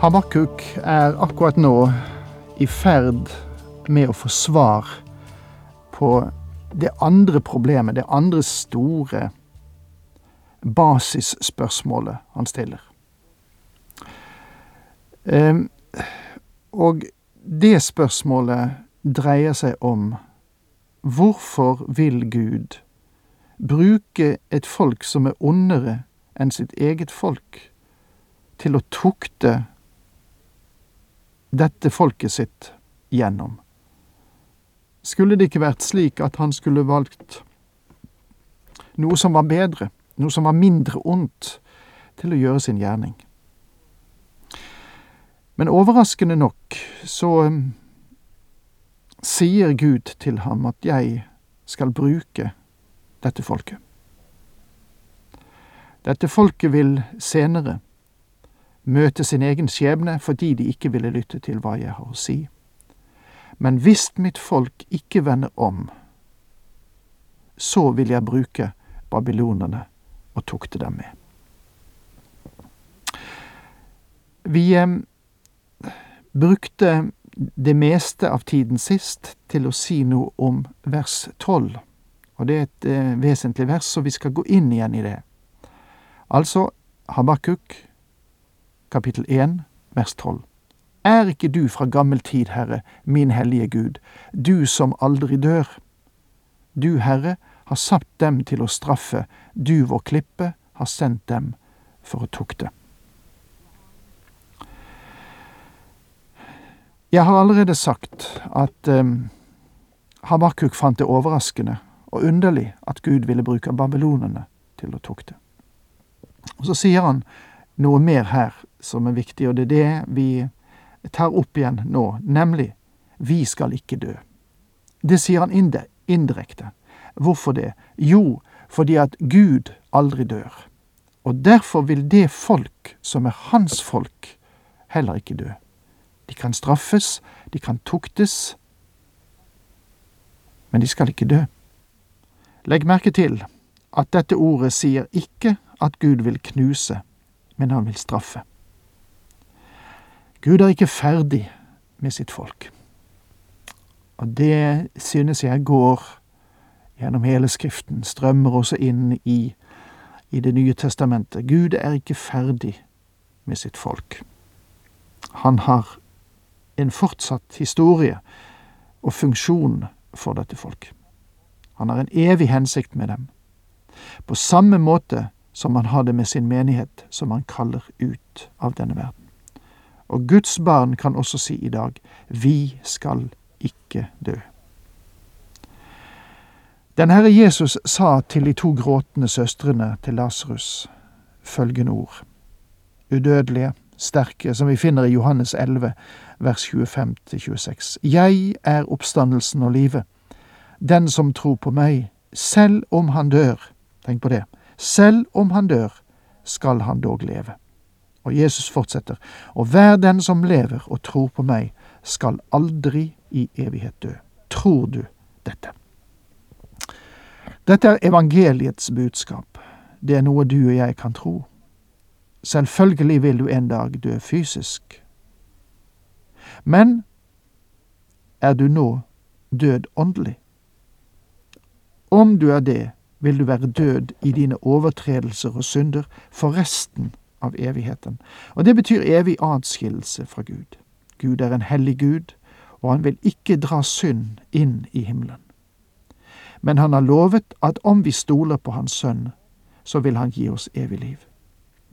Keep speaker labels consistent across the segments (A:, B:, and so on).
A: Habakuk er akkurat nå i ferd med å få svar på det andre problemet, det andre store basisspørsmålet han stiller. Ehm, og det spørsmålet dreier seg om hvorfor vil Gud bruke et folk som er ondere enn sitt eget folk, til å tukte dette folket sitt gjennom. Skulle det ikke vært slik at han skulle valgt noe som var bedre, noe som var mindre ondt, til å gjøre sin gjerning? Men overraskende nok så um, sier Gud til ham at jeg skal bruke dette folket. Dette folket vil senere møte sin egen skjebne fordi de ikke ville lytte til hva jeg har å si. Men hvis mitt folk ikke vender om, så vil jeg bruke babylonerne og tukte dem med. Vi eh, brukte det meste av tiden sist til å si noe om vers tolv. Og det er et eh, vesentlig vers, så vi skal gå inn igjen i det. Altså Habakuk kapittel 1, vers 12. Er ikke du fra gammel tid, Herre, min hellige Gud, du som aldri dør? Du, Herre, har satt dem til å straffe, du, vår klippe, har sendt dem for å tukte. Jeg har allerede sagt at um, Habakuk fant det overraskende og underlig at Gud ville bruke babylonerne til å tukte. Og Så sier han noe mer her som er viktig, og det er det vi tar opp igjen nå, nemlig vi skal ikke dø. Det sier han indirekte. Hvorfor det? Jo, fordi at Gud aldri dør. Og derfor vil det folk som er hans folk, heller ikke dø. De kan straffes, de kan tuktes, men de skal ikke dø. Legg merke til at dette ordet sier ikke at Gud vil knuse, men han vil straffe. Gud er ikke ferdig med sitt folk. Og det synes jeg går gjennom hele Skriften, strømmer også inn i, i Det nye testamentet. Gud er ikke ferdig med sitt folk. Han har en fortsatt historie og funksjon for dette folk. Han har en evig hensikt med dem, på samme måte som han har det med sin menighet, som han kaller ut av denne verden. Og Guds barn kan også si i dag vi skal ikke dø. Den Herre Jesus sa til de to gråtende søstrene til Lasarus følgende ord. Udødelige, sterke, som vi finner i Johannes 11, vers 25-26. Jeg er oppstandelsen og livet. Den som tror på meg, selv om han dør, tenk på det, selv om han dør, skal han dog leve. Og Jesus fortsetter, og hver den som lever og tror på meg, skal aldri i evighet dø. Tror du dette? Dette er evangeliets budskap. Det er noe du og jeg kan tro. Selvfølgelig vil du en dag dø fysisk. Men er du nå død åndelig? Om du er det, vil du være død i dine overtredelser og synder for resten av evigheten. Og det betyr evig atskillelse fra Gud. Gud er en hellig Gud, og han vil ikke dra synd inn i himmelen. Men han har lovet at om vi stoler på Hans Sønn, så vil han gi oss evig liv.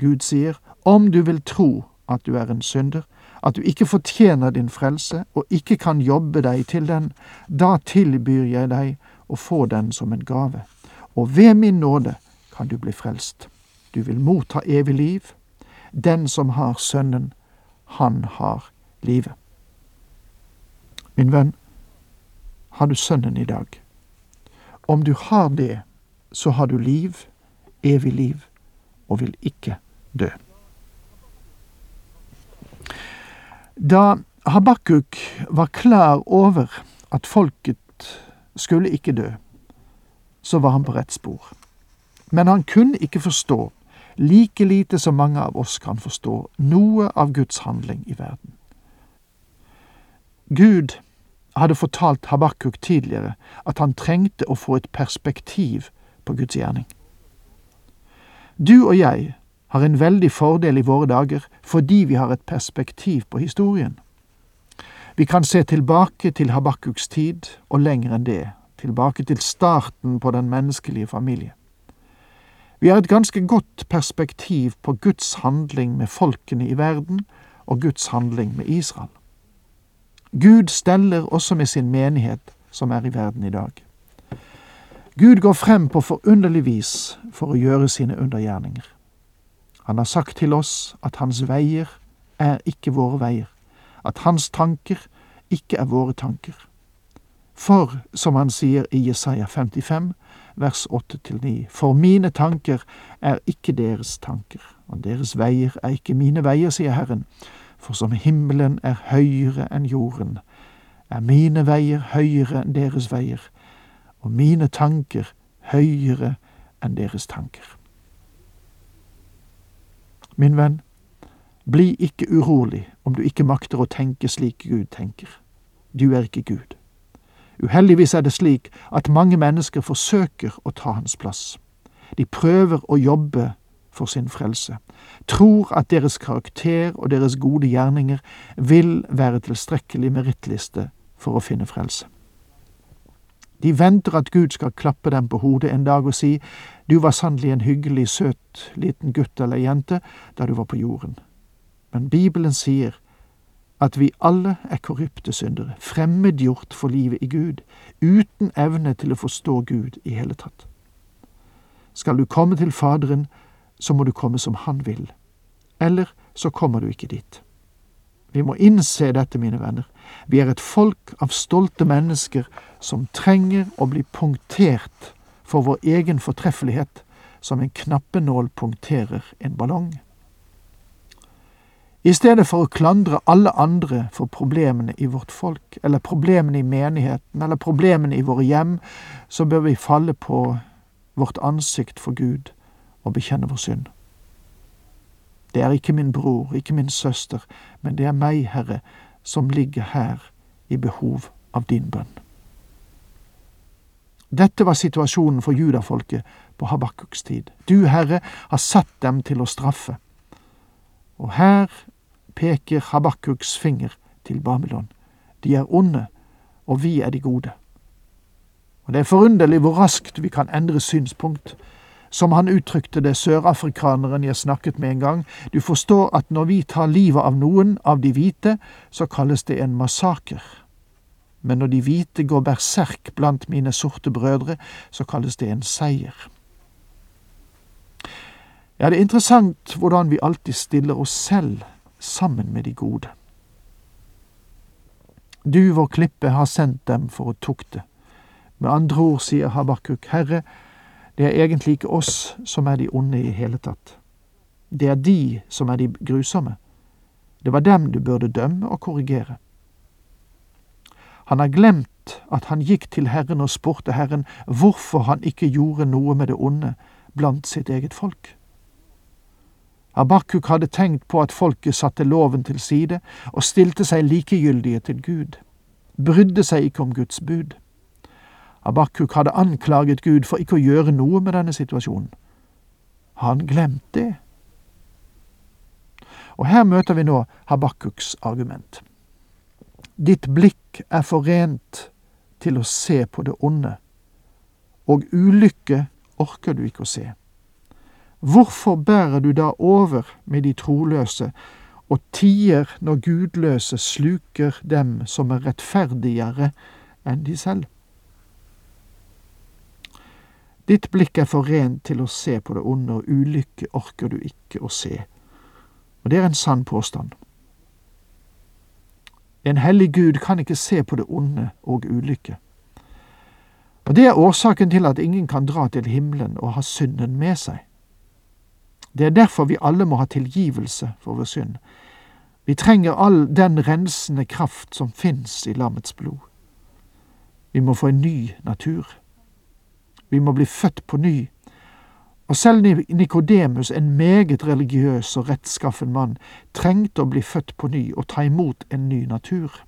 A: Gud sier, om du vil tro at du er en synder, at du ikke fortjener din frelse og ikke kan jobbe deg til den, da tilbyr jeg deg å få den som en gave, og ved min nåde kan du bli frelst. Du vil motta evig liv. Den som har Sønnen, han har livet. Min venn, har du Sønnen i dag? Om du har det, så har du liv, evig liv, og vil ikke dø. Da Habakuk var klar over at folket skulle ikke dø, så var han på rett spor. Men han kunne ikke forstå, like lite som mange av oss kan forstå, noe av Guds handling i verden. Gud hadde fortalt Habakuk tidligere at han trengte å få et perspektiv på Guds gjerning. Du og jeg har en veldig fordel i våre dager fordi vi har et perspektiv på historien. Vi kan se tilbake til Habakkuks tid, og lenger enn det, tilbake til starten på den menneskelige familie. Vi har et ganske godt perspektiv på Guds handling med folkene i verden og Guds handling med Israel. Gud steller også med sin menighet som er i verden i dag. Gud går frem på forunderlig vis for å gjøre sine undergjerninger. Han har sagt til oss at hans veier er ikke våre veier, at hans tanker ikke er våre tanker. For, som han sier i Jesaja 55, vers 8-9, for mine tanker er ikke deres tanker, og deres veier er ikke mine veier, sier Herren, for som himmelen er høyere enn jorden, er mine veier høyere enn deres veier, og mine tanker høyere enn deres tanker. Min venn, bli ikke urolig om du ikke makter å tenke slik Gud tenker. Du er ikke Gud. Uheldigvis er det slik at mange mennesker forsøker å ta hans plass. De prøver å jobbe for sin frelse, tror at deres karakter og deres gode gjerninger vil være tilstrekkelig merittliste for å finne frelse. De venter at Gud skal klappe dem på hodet en dag og si du var sannelig en hyggelig, søt liten gutt eller jente da du var på jorden. Men Bibelen sier at vi alle er korrupte syndere, fremmedgjort for livet i Gud, uten evne til å forstå Gud i hele tatt. Skal du komme til Faderen, så må du komme som Han vil, eller så kommer du ikke dit. Vi må innse dette, mine venner. Vi er et folk av stolte mennesker som trenger å bli punktert for vår egen fortreffelighet, som en knappenål punkterer en ballong. I stedet for å klandre alle andre for problemene i vårt folk, eller problemene i menigheten, eller problemene i våre hjem, så bør vi falle på vårt ansikt for Gud og bekjenne vår synd. Det er ikke min bror, ikke min søster, men det er meg, Herre, som ligger her i behov av din bønn. Dette var situasjonen for judafolket på Habakkuks tid. Du, Herre, har satt dem til å straffe. Og her peker Habakkuks finger til Babylon. De er onde, og vi er de gode. Og Det er forunderlig hvor raskt vi kan endre synspunkt. Som han uttrykte det, sørafrikaneren jeg snakket med en gang, du forstår at når vi tar livet av noen av de hvite, så kalles det en massaker. Men når de hvite går berserk blant mine sorte brødre, så kalles det en seier. Ja, det er interessant hvordan vi alltid stiller oss selv sammen med de gode. Du, vår klippe, har sendt dem for å tukte. Med andre ord sier Habakuk, Herre, det er egentlig ikke oss som er de onde i hele tatt. Det er de som er de grusomme. Det var dem du burde dømme og korrigere. Han har glemt at han gikk til Herren og spurte Herren hvorfor han ikke gjorde noe med det onde blant sitt eget folk. Habakuk hadde tenkt på at folket satte loven til side og stilte seg likegyldige til Gud, brydde seg ikke om Guds bud. Abakuk hadde anklaget Gud for ikke å gjøre noe med denne situasjonen. Han glemt det? Og her møter vi nå Habakkuks argument. Ditt blikk er forent til å se på det onde, og ulykke orker du ikke å se. Hvorfor bærer du da over med de troløse og tier når gudløse sluker dem som er rettferdigere enn de selv? Ditt blikk er for rent til å se på det onde, og ulykke orker du ikke å se. Og det er en sann påstand. En hellig Gud kan ikke se på det onde og ulykke. Og Det er årsaken til at ingen kan dra til himmelen og ha synden med seg. Det er derfor vi alle må ha tilgivelse for vår synd. Vi trenger all den rensende kraft som fins i lammets blod. Vi må få en ny natur. Vi må bli født på ny. Og selv Nikodemus, en meget religiøs og rettskaffen mann, trengte å bli født på ny og ta imot en ny natur.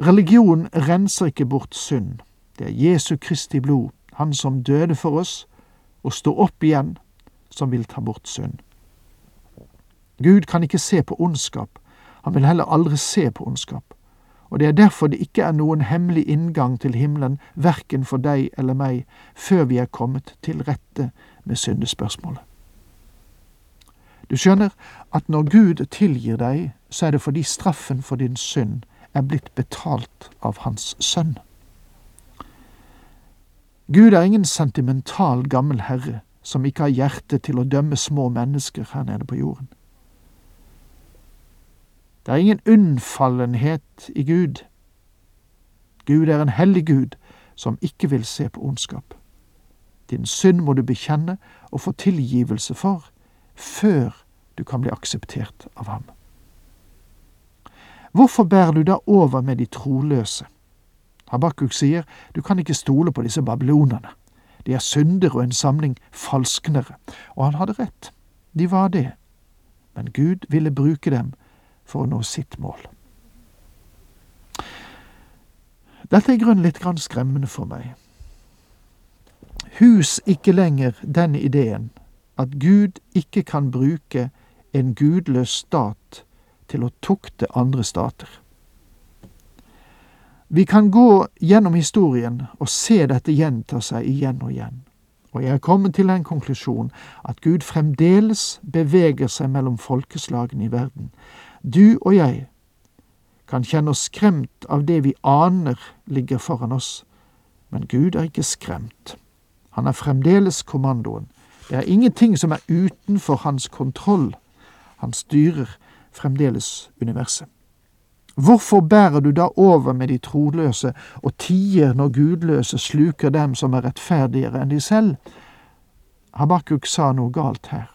A: Religion renser ikke bort synd. Det er Jesu Kristi blod, Han som døde for oss og sto opp igjen, som vil ta bort synd. Gud kan ikke se på ondskap, han vil heller aldri se på ondskap, og det er derfor det ikke er noen hemmelig inngang til himmelen, verken for deg eller meg, før vi er kommet til rette med syndespørsmålet. Du skjønner at når Gud tilgir deg, så er det fordi straffen for din synd er blitt betalt av Hans Sønn. Gud er ingen sentimental gammel herre som ikke har hjerte til å dømme små mennesker her nede på jorden. Det er ingen unnfallenhet i Gud. Gud er en hellig Gud som ikke vil se på ondskap. Din synd må du bekjenne og få tilgivelse for før du kan bli akseptert av ham. Hvorfor bærer du da over med de troløse? Habakuk sier du kan ikke stole på disse babylonerne. De er syndere og en samling falsknere. Og han hadde rett. De var det. Men Gud ville bruke dem for å nå sitt mål. Dette er i grunnen litt grann skremmende for meg. Hus ikke lenger den ideen at Gud ikke kan bruke en gudløs stat til å tukte andre stater. Vi kan gå gjennom historien og se dette gjenta seg igjen og igjen, og jeg er kommet til den konklusjon at Gud fremdeles beveger seg mellom folkeslagene i verden. Du og jeg kan kjenne oss skremt av det vi aner ligger foran oss, men Gud er ikke skremt. Han er fremdeles kommandoen. Det er ingenting som er utenfor hans kontroll. Han styrer fremdeles universet. Hvorfor bærer du da over med de troløse og tier når gudløse sluker dem som er rettferdigere enn de selv? Habakuk sa noe galt her.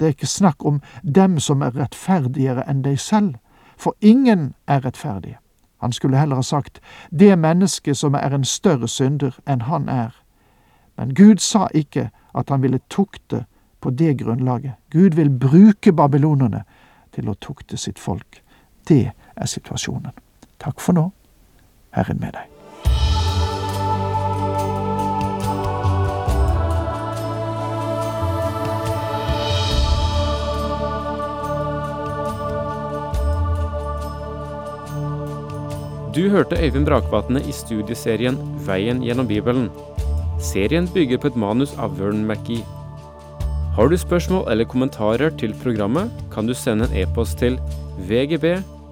A: Det er ikke snakk om dem som er rettferdigere enn deg selv, for ingen er rettferdige. Han skulle heller ha sagt det mennesket som er en større synder enn han er. Men Gud sa ikke at han ville tukte på det grunnlaget. Gud vil bruke babylonerne til å tukte sitt folk. Det er situasjonen. Takk for nå. Herren med deg.
B: Du hørte Øyvind Brakvatne i studieserien Veien gjennom Bibelen. Serien bygger på et manus av Vern McGee. Har du spørsmål eller kommentarer til programmet, kan du sende en e-post til vgb